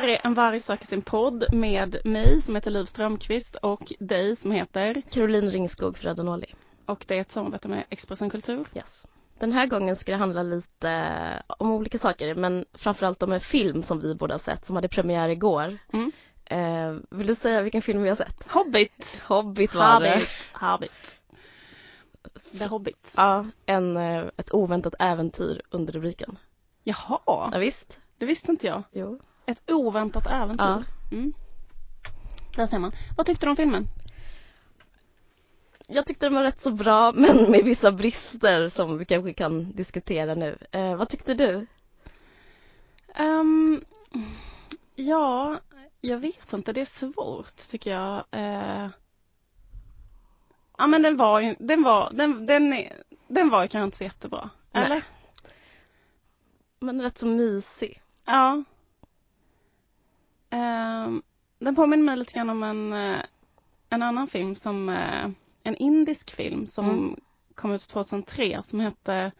här är En varg söker sin podd med mig som heter Liv Strömqvist och dig som heter Caroline Ringskog Frödenåli. Och det är ett samarbete med Expressen Kultur. Yes. Den här gången ska det handla lite om olika saker men framförallt om en film som vi båda sett som hade premiär igår. Mm. Eh, vill du säga vilken film vi har sett? Hobbit! Hobbit var det. Hobbit. The Hobbit. Ja, en, eh, ett oväntat äventyr under rubriken. Jaha, Ja, visst. det visste inte jag. Jo. Ett oväntat äventyr. Ja. Mm. Där ser man. Vad tyckte du om filmen? Jag tyckte den var rätt så bra men med vissa brister som vi kanske kan diskutera nu. Eh, vad tyckte du? Ehm, ja, jag vet inte. Det är svårt tycker jag. Eh, ja men den var ju, den var, den, den, den var ju kanske inte så jättebra. Nej. Eller? Men rätt så mysig. Ja. Ehm, den påminner mig lite grann om en, eh, en annan film som, eh, en indisk film som Mm. kom ut 2003 som hette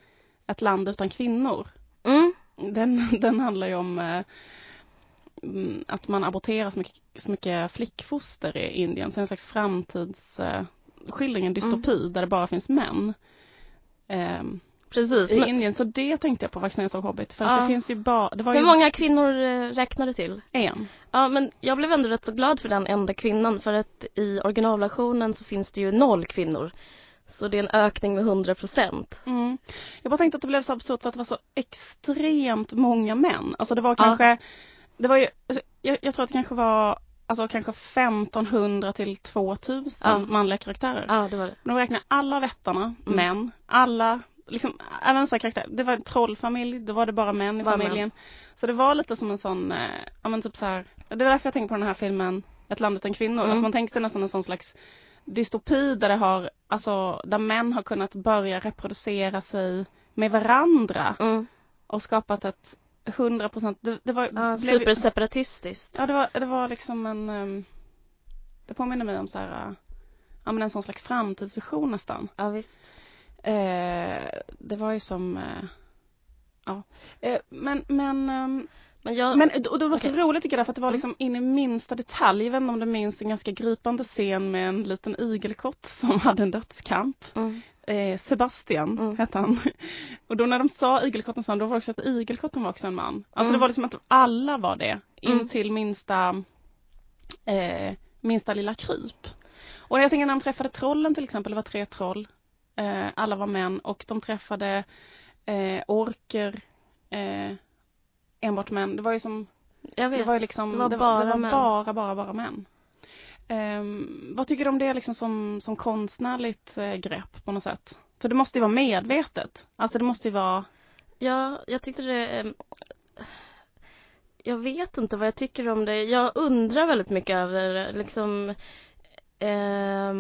Ett land utan kvinnor. Mm. Den, den handlar ju om eh, mm, att man aborterar så mycket, så mycket flickfoster i Indien. Så en slags framtidsskildring, en dystopi där det bara finns män. Precis. I Men Indien, så det tänkte jag på jag såg Hobbit. För Ja. det finns ju bara, det var hur ju många kvinnor eh, räknar du till? en. Ja, men jag blev ändå rätt så glad för den enda kvinnan för att i originalversionen så finns det ju noll kvinnor. Så det är en ökning med 100 procent. Mm. Jag bara tänkte att det blev så absurt för att det var så extremt många män. Alltså det var Ja. kanske, det var ju, alltså, jag, jag tror att det kanske var Alltså kanske 1500 till 2000 Ja. manliga karaktärer. Ja, det var det. De räknar alla vättarna, Mm. män, alla, liksom även så här karaktärer. Det var en trollfamilj, då var det bara män i Bara familjen. Så det var lite som en sån, eh, ja men typ så här, det är därför jag tänker på den här filmen Ett land utan kvinnor. Mm. Alltså man tänker sig nästan en sån slags dystopi där det har, alltså där män har kunnat börja reproducera sig med varandra Mm. och skapat ett 100 procent, det, det var, Ja, blev- superseparatistiskt. Ja, det var, det var liksom en... ehm, det påminner mig om så här... eh, ja, men en sån slags framtidsvision nästan. Ja, visst. Eh, det var ju som... Eh, ja. Eh, men, men, ehm, Men jag... men och det var så okej. roligt tycker jag för att det var Mm. liksom in i minsta detalj. Jag vet inte om du minns en ganska gripande scen med en liten igelkott som hade en dödskamp. Mm. Eh, Sebastian Mm. hette han. Och då när de sa igelkottens namn då var det också att igelkotten var också en man. Alltså Mm. det var liksom att alla var det. In Mm. till minsta, eh, minsta lilla kryp. Och jag tänker när de träffade trollen till exempel, det var tre troll. Eh, alla var män och de träffade eh, orker, eh, enbart män. Det var ju som, Jag vet. det var ju liksom, det var det bara det var bara, bara, bara män. Ehm, vad tycker du om det liksom som, som konstnärligt eh, grepp på något sätt? För det måste ju vara medvetet. Alltså det måste ju vara... Ja, jag tyckte det... ehm, Jag vet inte vad jag tycker om det. Jag undrar väldigt mycket över liksom... Eh,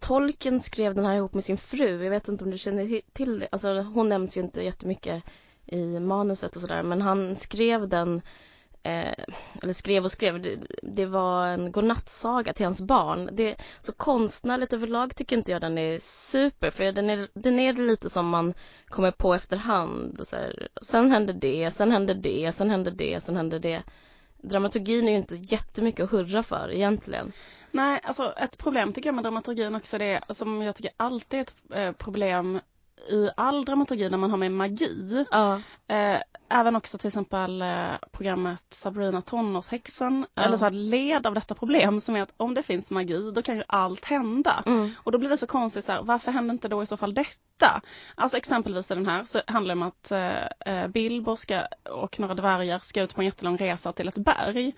Tolken skrev den här ihop med sin fru. Jag vet inte om du känner till det. Alltså hon nämns ju inte jättemycket i manuset och sådär. Men han skrev den eh, eller skrev och skrev, det, det var en godnattsaga till hans barn. Det, så konstnärligt överlag tycker inte jag den är super, för den är, den är lite som man kommer på efterhand. Och så här, sen hände det, sen hände det, sen hände det, sen hände det. Dramaturgin är ju inte jättemycket att hurra för egentligen. Nej, alltså ett problem tycker jag med dramaturgin också det som jag tycker alltid är ett eh, problem i all dramaturgi när man har med magi. Ja, Eh, även också till exempel eh, programmet Sabrina tonårshäxan. Ja. Eller så här, led av detta problem som är att om det finns magi då kan ju allt hända. mm, Och då blir det så konstigt så här, varför hände inte då i så fall detta? Alltså exempelvis i den här så handlar det om att eh, eh, Bilbo ska, och några dvärgar ska ut på en jättelång resa till ett berg.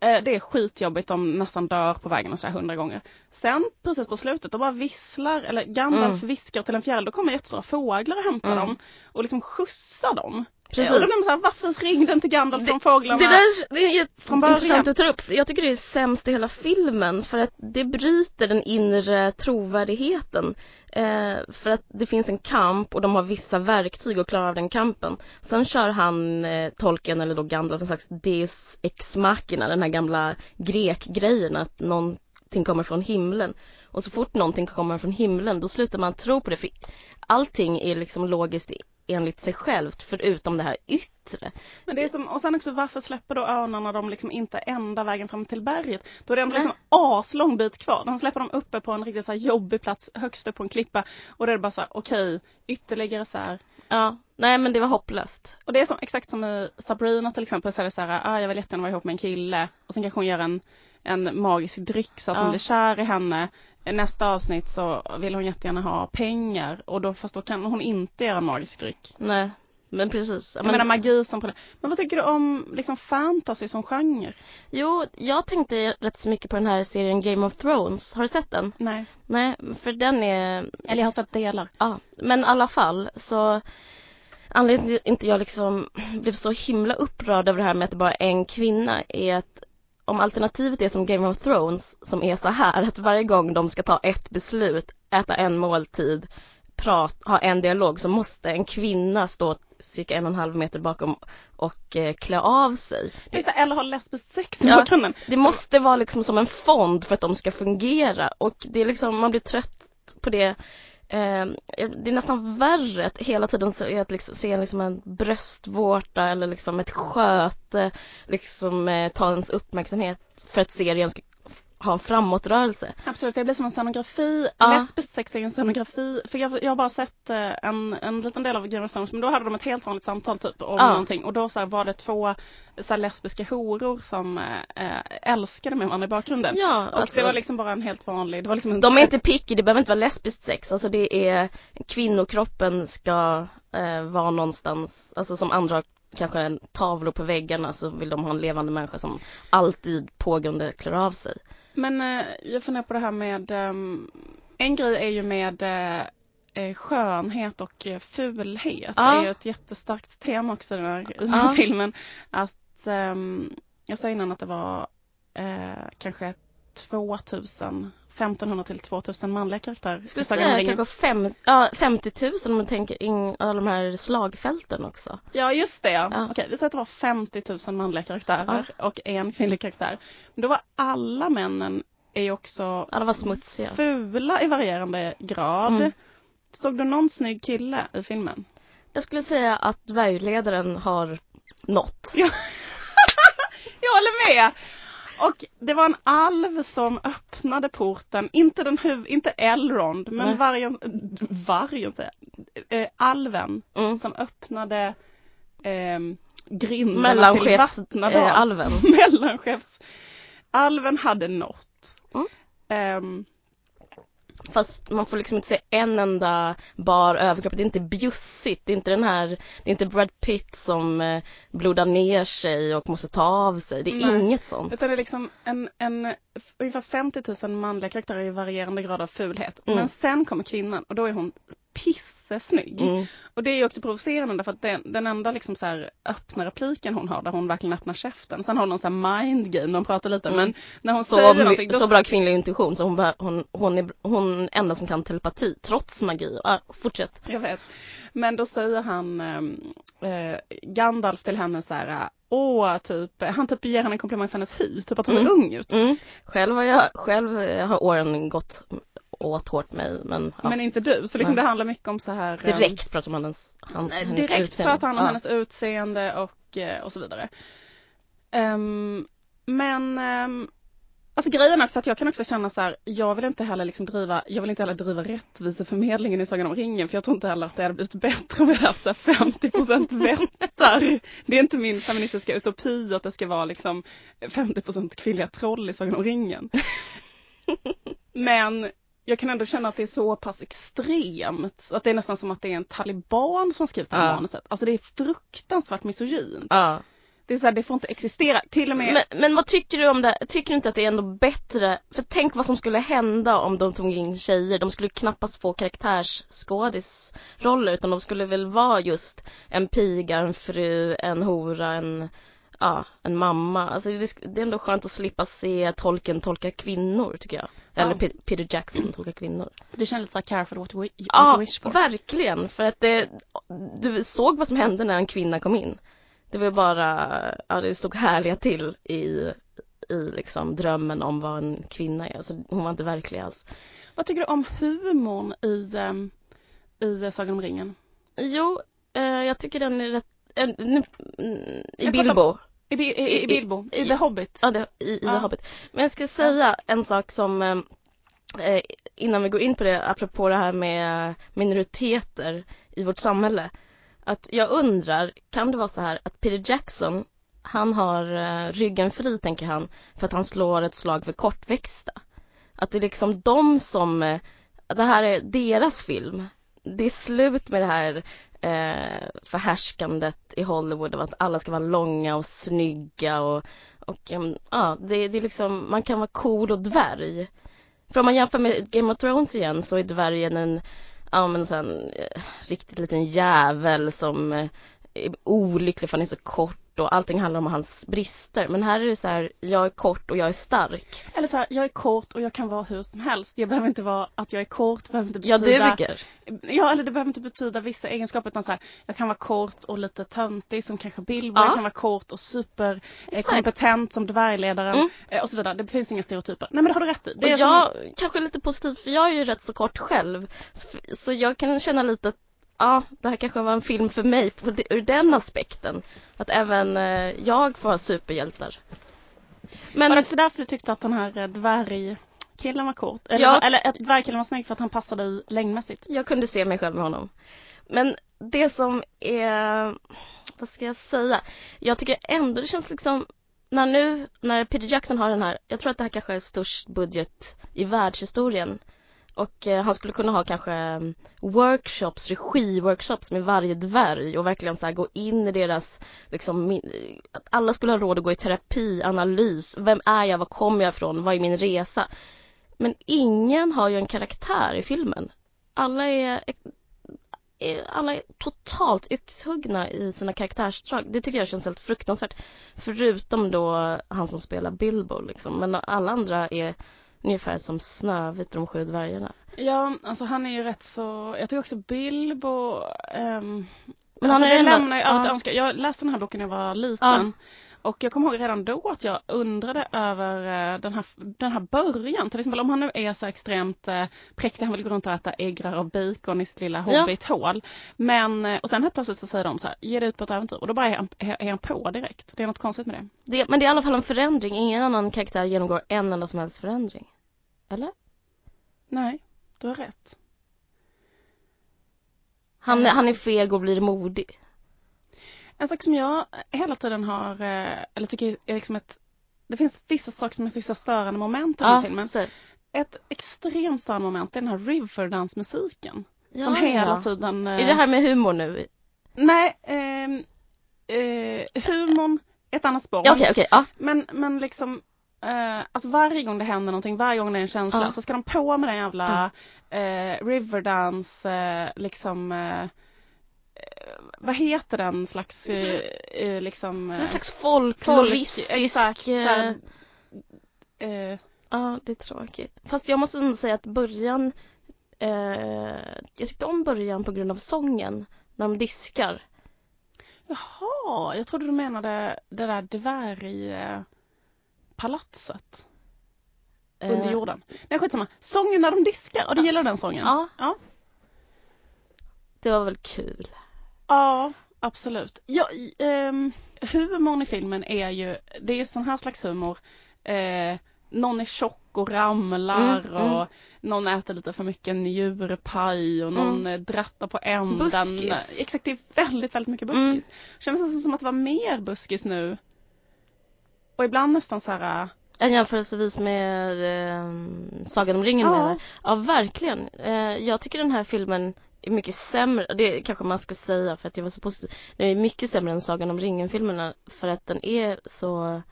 Eh, det är skitjobbigt, de nästan dör på vägen och så här hundra gånger. Sen precis på slutet, då bara visslar, eller Gandalf Mm. viskar till en fjäril, då kommer jättestora fåglar och hämtar Mm. dem och liksom skjutsar dem. Precis. Och då blir man så här, varför ringde inte Gandalf från fåglarna? Det där det är från början. intressant att ta upp. Jag tycker det är sämst i hela filmen för att det bryter den inre trovärdigheten. Eh, för att det finns en kamp och de har vissa verktyg att klara av den kampen. Sen kör han, eh, tolken eller då Gandalf, en slags deus ex machina, den här gamla grekgrejen att någonting kommer från himlen. Och så fort någonting kommer från himlen då slutar man tro på det för allting är liksom logiskt enligt sig självt förutom det här yttre. Men det är som, och sen också varför släpper då örnarna dem liksom inte ända vägen fram till berget? Då är det ändå liksom aslång bit kvar. De släpper dem uppe på en riktigt så jobbig plats högst upp på en klippa och då är det bara så här, okej, okay, ytterligare så här. Ja, nej men det var hopplöst. Och det är som, exakt som i Sabrina till exempel så är det så här, ah, jag vill jättegärna vara ihop med en kille och sen kanske hon gör en en magisk dryck så att ja. hon blir kär i henne. Nästa avsnitt så vill hon jättegärna ha pengar och då fast då kan hon inte göra en magisk dryck. Nej, men precis. Jag men, menar magi som Men vad tycker du om liksom fantasy som genre? Jo, jag tänkte rätt så mycket på den här serien Game of Thrones. Har du sett den? Nej. Nej, för den är... Eller jag har sett delar. Ja, men i alla fall så anledningen till att inte jag liksom blev så himla upprörd över det här med att det bara är en kvinna är att om alternativet är som Game of Thrones som är så här att varje gång de ska ta ett beslut, äta en måltid, prat, ha en dialog så måste en kvinna stå cirka en och en halv meter bakom och eh, klä av sig. Just det, eller ha lesbiskt sex i ja, bakgrunden. Det måste vara liksom som en fond för att de ska fungera och det är liksom, man blir trött på det Ehm, det är nästan värre att hela tiden se, att liksom, se liksom en bröstvårta eller liksom ett sköte liksom eh, ta ens uppmärksamhet för att serien ska ha en framåtrörelse. Absolut, det blir som en scenografi. Ja. Lesbiskt sex är en scenografi. För jag, jag har bara sett eh, en, en liten del av Game of Thrones men då hade de ett helt vanligt samtal typ om ja. någonting och då så här, var det två så här, lesbiska horor som äh, älskade med varandra i bakgrunden. Ja, och alltså, det var liksom bara en helt vanlig, det var liksom en... De är inte picky, det behöver inte vara lesbiskt sex, alltså det är kvinnokroppen ska äh, vara någonstans, alltså som andra kanske tavlor på väggarna så vill de ha en levande människa som alltid pågående klär av sig. Men eh, jag funderar på det här med, um, en grej är ju med eh, eh skönhet och eh, fulhet. Ja. Det är ju ett jättestarkt tema också i den här, i den här ja. filmen. Att, um, jag sa innan att det var eh, kanske 2000 1500 till 2000 manliga karaktärer. Skulle säga kanske fem, ja, 50 000 om man tänker in alla de här slagfälten också. Ja just det ja. Okej, vi säger att det var 50 000 manliga karaktärer ja. och en kvinnlig karaktär. Men då var alla männen är också alla var smutsiga. fula i varierande grad. Mm. Såg du någon snygg kille i filmen? Jag skulle säga att dvärgledaren har nått. Ja. jag håller med! Och det var en alv som öppnade porten, inte den huv, inte Elrond, men Nej. vargen, vargen säger äh, alven mm. som öppnade eh, grindarna till Vattnadal. Äh, alven. Mellanchefs. Alven hade nått. Mm. Um, Fast man får liksom inte se en enda bar överkropp. Det är inte bjussigt. Det är inte den här, det är inte Brad Pitt som eh, blodar ner sig och måste ta av sig. Det är Nej. inget sånt. Utan det är liksom en, en ungefär 50 000 manliga karaktärer i varierande grad av fulhet. Mm. Men sen kommer kvinnan och då är hon pissesnygg. Mm. Och det är ju också provocerande därför att den, den enda liksom så här öppna repliken hon har där hon verkligen öppnar käften. Sen har hon sån här mind game, de pratar lite mm. men när hon så, säger någonting. Då... Så bra kvinnlig intuition så hon, hon, hon är hon enda som kan telepati trots magi. Ah, fortsätt. Jag vet. Men då säger han äh, Gandalf till henne så här Åh, typ, han typ ger henne en komplimang för hennes hus, typ att hon ser mm. ung ut. Mm. Själv har jag, själv har åren gått åt hårt mig men ja. Men inte du, så liksom det handlar mycket om så här Direkt pratar man om hans, hans Direkt utseende. pratar han om ja. hennes utseende och, eh, och så vidare. Um, men um, Alltså grejen också att jag kan också känna så här, jag vill inte heller liksom driva, jag vill inte heller driva rättviseförmedlingen i Sagan om ringen för jag tror inte heller att det hade blivit bättre om vi hade haft så 50% vättar. Det är inte min feministiska utopi att det ska vara liksom 50 kvinnliga troll i Sagan om ringen. Men jag kan ändå känna att det är så pass extremt. Att det är nästan som att det är en taliban som skrivit det här ja. manuset. Alltså det är fruktansvärt misogynt. Ja. Det är så här, det får inte existera. Till och med... Men, men vad tycker du om det? Tycker du inte att det är ändå bättre? För tänk vad som skulle hända om de tog in tjejer. De skulle knappast få karaktärsskådisroller utan de skulle väl vara just en piga, en fru, en hora, en ja, en mamma. Alltså det, det är ändå skönt att slippa se tolken tolka kvinnor tycker jag. Eller ja. Peter Jackson tolka kvinnor. Det känns lite så careful what, we, ja, wish for. verkligen. För att det, du såg vad som hände när en kvinna kom in. Det var bara, ja det stod härliga till i, i liksom drömmen om vad en kvinna är. Alltså hon var inte verklig alls. Vad tycker du om humorn i, um, i Sagan om ringen? Jo, eh, jag tycker den är rätt, eh, i Bilbo. I, i, i Bilbo, i, i- The Hobbit. Ja, det, i, i. The Hobbit. Men jag ska säga en sak som eh, eh, innan vi går in på det, apropå det här med minoriteter i vårt samhälle. Att jag undrar, kan det vara så här att Peter Jackson, han har eh, ryggen fri tänker han, för att han slår ett slag för kortväxta. Att det är liksom de som, eh, det här är deras film. Det är slut med det här eh, förhärskandet i Hollywood av att alla ska vara långa och snygga och, och ja, det, det är liksom, man kan vara cool och dvärg. För om man jämför med Game of Thrones igen så är dvärgen en, ja men sån eh, riktigt liten jävel som eh, är olycklig för han är så kort och allting handlar om hans brister. Men här är det så här, jag är kort och jag är stark. Eller så här, jag är kort och jag kan vara hur som helst. Jag behöver inte vara att jag är kort, behöver inte Jag betyda... duger. Ja, eller det behöver inte betyda vissa egenskaper utan så här, jag kan vara kort och lite töntig som kanske Bilbo, Ja. jag kan vara kort och super eh, som dvärgledaren Mm. eh, och så vidare. Det finns inga stereotyper. Nej men det har du rätt i. Det och jag kanske är lite positiv för jag är ju rätt så kort själv. Så, så jag kan känna lite att ja, det här kanske var en film för mig ur den aspekten. Att även eh, jag får ha superhjältar. Men var det också därför du tyckte att den här eh, dvärgkillen var kort? Eller, Ja. eller att dvärgkillen var snygg för att han passade i längdmässigt? jag kunde se mig själv med honom. Men det som är, vad ska jag säga? Jag tycker ändå det känns liksom, när nu, när Peter Jackson har den här, jag tror att det här kanske är störst budget i världshistorien. Och eh, han skulle kunna ha kanske mm, workshops, regiworkshops med varje dvärg och verkligen så här gå in i deras, liksom, min, eh, att alla skulle ha råd att gå i terapi, analys, vem är jag, var kommer jag ifrån, vad är min resa? Men ingen har ju en karaktär i filmen. Alla är, är alla är totalt yxhuggna i sina karaktärsdrag. Det tycker jag känns helt fruktansvärt. Förutom då han som spelar Bilbo liksom. Men alla andra är ungefär som Snövit och de sju dvärgarna. Ja, alltså han är ju rätt så, jag tycker också Bilbo ehm, Men alltså han är det lämnar ju ja. önska. Jag läste den här boken när jag var liten. Och jag kommer ihåg redan då att jag undrade över eh, den här, den här början. Till exempel om han nu är så extremt eh, präktig, han vill gå runt och äta äggrar och bacon i sitt lilla Ja. hobbithål. Men, eh, och sen helt plötsligt så säger de så här, ge dig ut på ett äventyr. Och då bara är han, är han på direkt. Det är något konstigt med det. Det, men det är i alla fall en förändring. Ingen annan karaktär genomgår en enda som helst förändring. Eller? Nej, du har rätt. Han, Mm. han är feg och blir modig. En sak som jag hela tiden har, eh, eller tycker är liksom ett det finns vissa saker som är vissa störande moment i den här filmen. så, Ett extremt störande moment är den här Riverdance-musiken. ja, som hela ja. tiden... eh, Är det här med humor nu? Nej, ehm, eh, humorn ett annat spår. Ja, okej, okej, ja. Men, men liksom eh, att varje gång det händer någonting, varje gång det är en känsla Ja. så ska de på med den jävla eh, Riverdance, eh, liksom eh, eh, vad heter den slags eh, eh, liksom är en slags folk, folkloristisk... exakt, så eh, eh, Ja, det är tråkigt. Fast jag måste ändå säga att början, eh, jag tyckte om början på grund av sången, när de diskar. Jaha, jag trodde du menade det där dvärgpalatset Eh, under jorden. Nej skitsamma. Sången när de diskar, och du gillar den sången? Ja, Ja, det var väl kul. ja absolut. Ja, ehm, humorn i filmen är ju, det är ju sån här slags humor. Eh, någon är tjock och ramlar Mm, och mm. någon äter lite för mycket njurpaj och någon Mm. eh, drattar på änden. Buskis. Exakt, det är väldigt, väldigt mycket Mm. buskis. Känns nästan som att det var mer buskis nu. Och ibland nästan så här En jämförelsevis med eh, Sagan om ringen Ja. menar. Ja, verkligen. Eh, jag tycker den här filmen är mycket sämre, det kanske man ska säga för att jag var så positiv. Den är mycket sämre än Sagan om ringen-filmerna för att den är så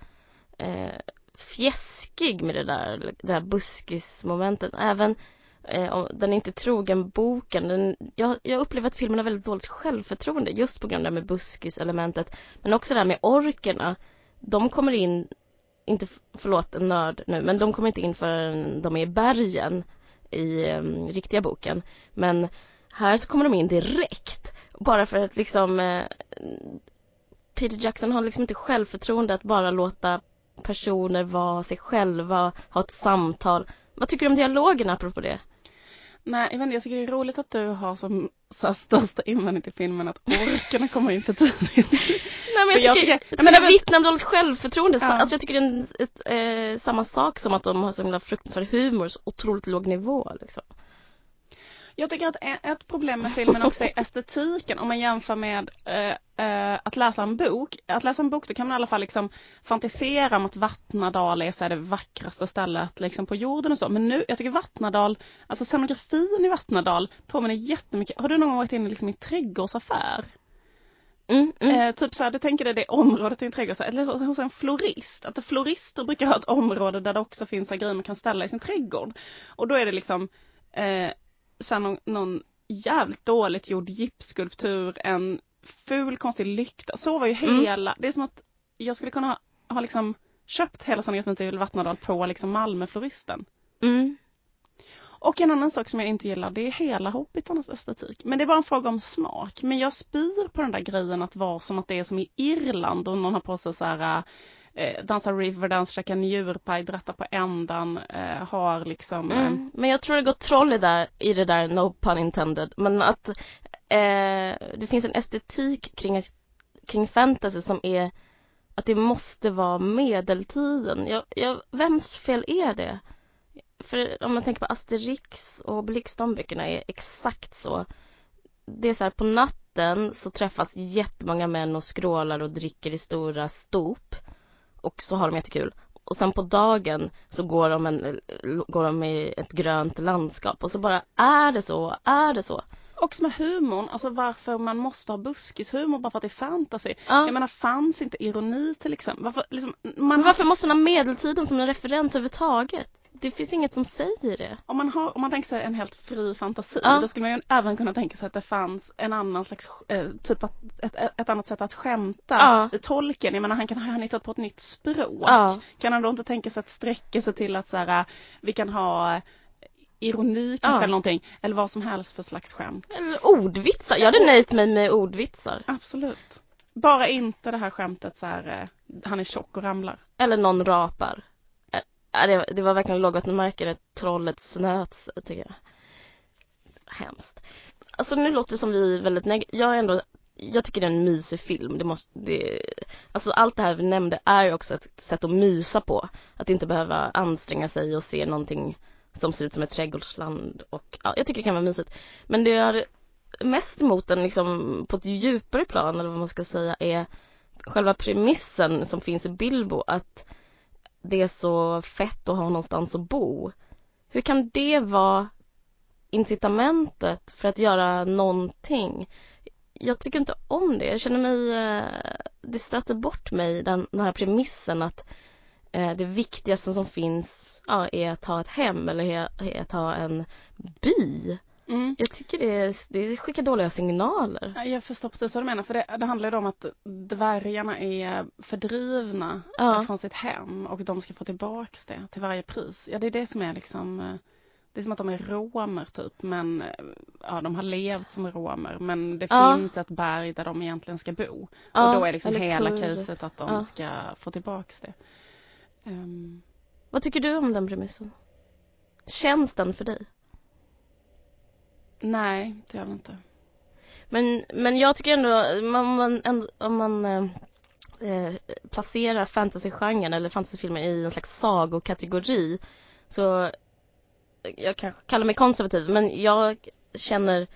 eh, fjäskig med det där, det där buskismomentet. Även eh, om den är inte trogen boken. Den, jag, jag upplever att filmen har väldigt dåligt självförtroende just på grund av det här med buskiselementet. Men också det här med orkerna. De kommer in, inte, förlåt en nörd nu, men de kommer inte in förrän de är i bergen i um, riktiga boken. Men här så kommer de in direkt. Bara för att liksom eh, Peter Jackson har liksom inte självförtroende att bara låta personer vara sig själva, ha ett samtal. Vad tycker du om dialogen apropå det? Nej, jag vet inte, jag tycker det är roligt att du har som så största invändning till filmen att orkarna kommer in för tidigt. Nej men jag jag tycker, tycker- jag men är vittnar om dåligt självförtroende. Ja. Alltså jag tycker det är en, ett, eh, samma sak som att de har så himla fruktansvärd humor, så otroligt låg nivå liksom. Jag tycker att ett problem med filmen också är estetiken om man jämför med eh, eh, att läsa en bok. Att läsa en bok då kan man i alla fall liksom fantisera om att Vattnadal är så det vackraste stället liksom på jorden och så. Men nu, jag tycker Vattnadal, alltså scenografin i Vattnadal påminner jättemycket. Har du någon gång varit inne liksom i en trädgårdsaffär? Mm, mm. Eh, typ så här, du tänker dig det området i en trädgårdsaffär, eller hos en florist. Att florister brukar ha ett område där det också finns så grejer man kan ställa i sin trädgård. Och då är det liksom eh, så någon, någon jävligt dåligt gjord gipsskulptur, en ful konstig lykta. Så var ju Mm. hela, det är som att jag skulle kunna ha, ha liksom köpt hela scenografin till Vattnadal på liksom Malmöfloristen. Mm. Och en annan sak som jag inte gillar det är hela Hobbitarnas estetik. Men det är bara en fråga om smak. Men jag spyr på den där grejen att vara som att det är som i Irland och någon har på sig så här eh, dansa riverdance, käka njurpaj, dratta på ändan, eh, har liksom eh, Mm. Men jag tror det går troll i, där, i det där, no pun intended. Men att eh, det finns en estetik kring, kring fantasy som är att det måste vara medeltiden. Jag, jag, vems fel är det? För om man tänker på Asterix och Obelix, de böckerna är exakt så. Det är så här, på natten så träffas jättemånga män och skrålar och dricker i stora stop. Och så har de jättekul. Och sen på dagen så går de, en, går de i ett grönt landskap och så bara är det så, är det så. Också med humorn, alltså varför man måste ha buskishumor bara för att det är fantasy. Ja. Jag menar fanns inte ironi till exempel? Varför, liksom, man Men varför måste man ha medeltiden som en referens överhuvudtaget? Det finns inget som säger det. Om man, har, om man tänker sig en helt fri fantasi, Ja. då skulle man ju även kunna tänka sig att det fanns en annan slags, eh, typ att, ett, ett, annat sätt att skämta. Ja. Tolken, jag menar han kan ha hittat på ett nytt språk. Ja. Kan han då inte tänka sig att sträcka sig till att så här, vi kan ha eh, ironi kanske Ja. eller någonting, eller vad som helst för slags skämt. Eller ordvitsar. Jag hade nöjt mig med ordvitsar. Absolut. Bara inte det här skämtet så här, eh, han är tjock och ramlar. Eller någon rapar. Ja det, det var verkligen lågvattenmärke när trollet snöt sig, tycker jag. Hemskt. Alltså nu låter det som vi är väldigt neg- Jag är ändå jag tycker det är en mysig film. Det måste, det, alltså allt det här vi nämnde är också ett sätt att mysa på. Att inte behöva anstränga sig och se någonting som ser ut som ett trädgårdsland. Och, ja, jag tycker det kan vara mysigt. Men det jag har mest emot den liksom på ett djupare plan, eller vad man ska säga, är själva premissen som finns i Bilbo. Att det är så fett att ha någonstans att bo. Hur kan det vara incitamentet för att göra någonting? Jag tycker inte om det. Jag känner mig, eh, det stöter bort mig, den, den här premissen att eh, det viktigaste som finns ja, är att ha ett hem eller är att ha en by. Mm. Jag tycker det, det skickar dåliga signaler. Ja, Jag förstår precis vad du menar, för det, det handlar ju om att dvärgarna är fördrivna Ja. från sitt hem och de ska få tillbaks det till varje pris. Ja, det är det som är liksom eh, det är som att de är romer typ, men eh, ja, de har levt som romer, men det Ja. finns ett berg där de egentligen ska bo. Ja, och då är liksom hela kurder. caset att de ska få tillbaks det. Ehm, Vad tycker du om den premissen? Känns den för dig? Nej, det gör den inte. Men, men jag tycker ändå, om man, ändå- om man eh, eh, placerar fantasygenren eller fantasyfilmer i en slags sagokategori så eh, jag kanske kallar mig konservativ men jag känner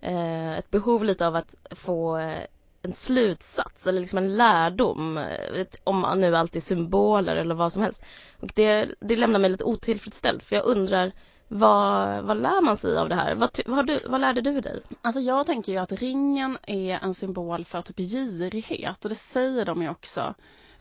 eh, ett behov lite av att få eh, en slutsats eller liksom en lärdom ett- om man nu alltid symboler eller vad som helst. Och det, det lämnar mig lite otillfredsställd för jag undrar vad, vad lär man sig av det här? Vad, vad, du, vad lärde du dig? Alltså jag tänker ju att ringen är en symbol för typ girighet och det säger de ju också.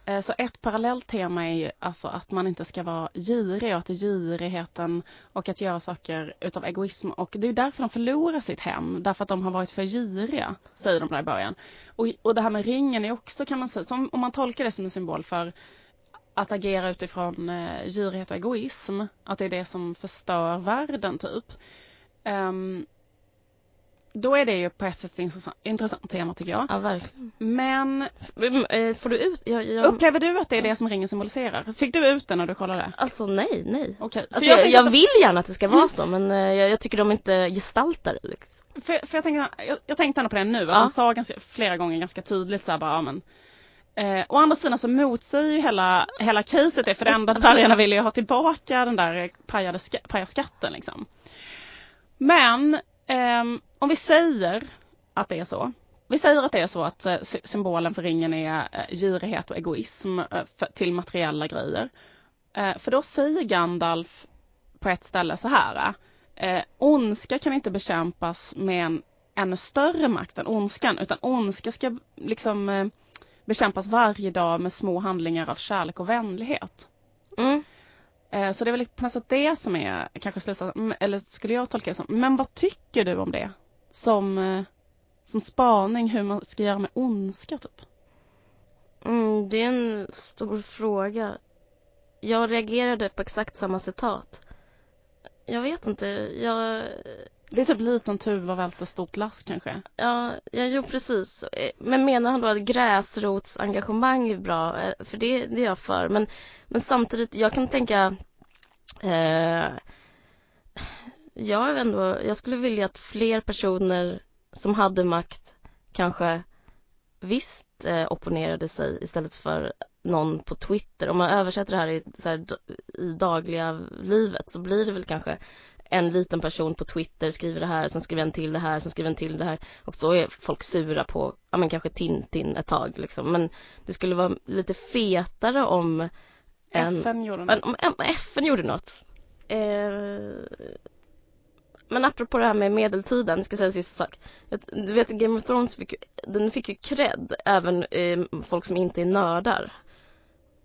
Eh, så ett parallellt tema är ju alltså att man inte ska vara girig och att girigheten och att göra saker utav egoism och det är därför de förlorar sitt hem, därför att de har varit för giriga, säger de där i början. Och, och det här med ringen är också kan man säga, som, om man tolkar det som en symbol för att agera utifrån eh, girighet och egoism, att det är det som förstör världen typ. Ehm, då är det ju på ett sätt ett intressant, intressant tema tycker jag. Ja, verkligen. Men Eh, Får du ut? Jag, jag... upplever du att det är det som ringen symboliserar? Fick du ut det när du kollade? Alltså nej, nej. Okej. För Alltså, jag, tänkte jag att- vill gärna att det ska vara så men eh, jag, jag tycker de inte gestaltar det liksom. För, för jag, tänker, jag, jag tänkte ändå på det nu, att Ja. de sa ganska, flera gånger ganska tydligt så här bara, ja, men Eh, å andra sidan så motsäger ju hela, hela caset det, för det enda bergarna vill ju ha tillbaka den där pajade ska, pajaskatten liksom. Men ehm, om vi säger att det är så. Vi säger att det är så att eh, sy- symbolen för ringen är eh, girighet och egoism eh, för, till materiella grejer. Eh, för då säger Gandalf på ett ställe så här. Eh, ondska kan inte bekämpas med en ännu större makt än ondskan, utan ondska ska liksom eh, bekämpas varje dag med små handlingar av kärlek och vänlighet. Mm. Eh, Så det är väl på något sätt det som är kanske slutsatsen, eller skulle jag tolka det som. Men vad tycker du om det? Som, eh, som spaning hur man ska göra med ondska typ? Mm, det är en stor fråga. Jag reagerade på exakt samma citat. Jag vet inte, jag... Det är typ liten tuva välter stort lass kanske. Ja, ja, jo precis. Eh, men menar han då att gräsrotsengagemang är bra? Eh, för det, det är jag för. Men, men samtidigt, jag kan tänka... Eh, jag, är ändå, jag skulle vilja att fler personer som hade makt kanske visst eh, opponerade sig istället för någon på Twitter. Om man översätter det här i, så här, i dagliga livet så blir det väl kanske en liten person på Twitter skriver det här, sen skriver en till det här, sen skriver en till det här och så är folk sura på, ja men kanske Tintin ett tag liksom. Men det skulle vara lite fetare om en, FN gjorde något. om om FN gjorde något. Eh, men apropå det här med medeltiden, ska säga en sista sak. Du vet Game of Thrones fick, ju- den fick ju cred, även eh, folk som inte är nördar.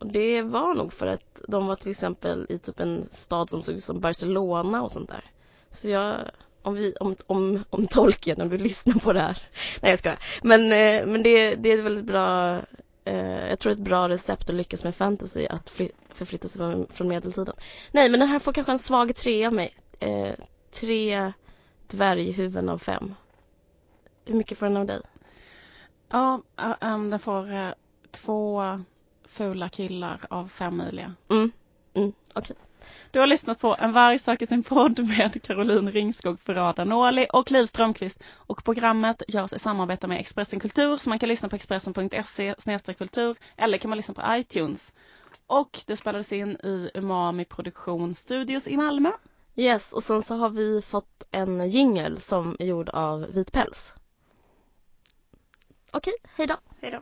Det var nog för att de var till exempel i typ en stad som såg ut som Barcelona och sånt där. Så jag, om vi, om, om, om Tolkien, om du lyssnar på det här. Nej jag skojar. Men, eh, men det, det är ett väldigt bra, eh, jag tror ett bra recept att lyckas med fantasy, att fly, förflytta sig från, från medeltiden. Nej men den här får kanske en svag tre av mig. Eh, tre dvärghuvuden av fem. Hur mycket får den av dig? Ja, den får eh, två fula killar av fem möjliga. Mm, mm, okej. Du har lyssnat på En varg söker sin podd med Caroline Ringskog Ferrada Nåli och Liv Strömqvist. Och programmet görs i samarbete med Expressen Kultur så man kan lyssna på expressen.se kultur eller kan man lyssna på iTunes. Och det spelades in i Umami Produktion Studios i Malmö. Yes, och sen så har vi fått en jingel som är gjord av vit päls. Okej, hej då. Hej då.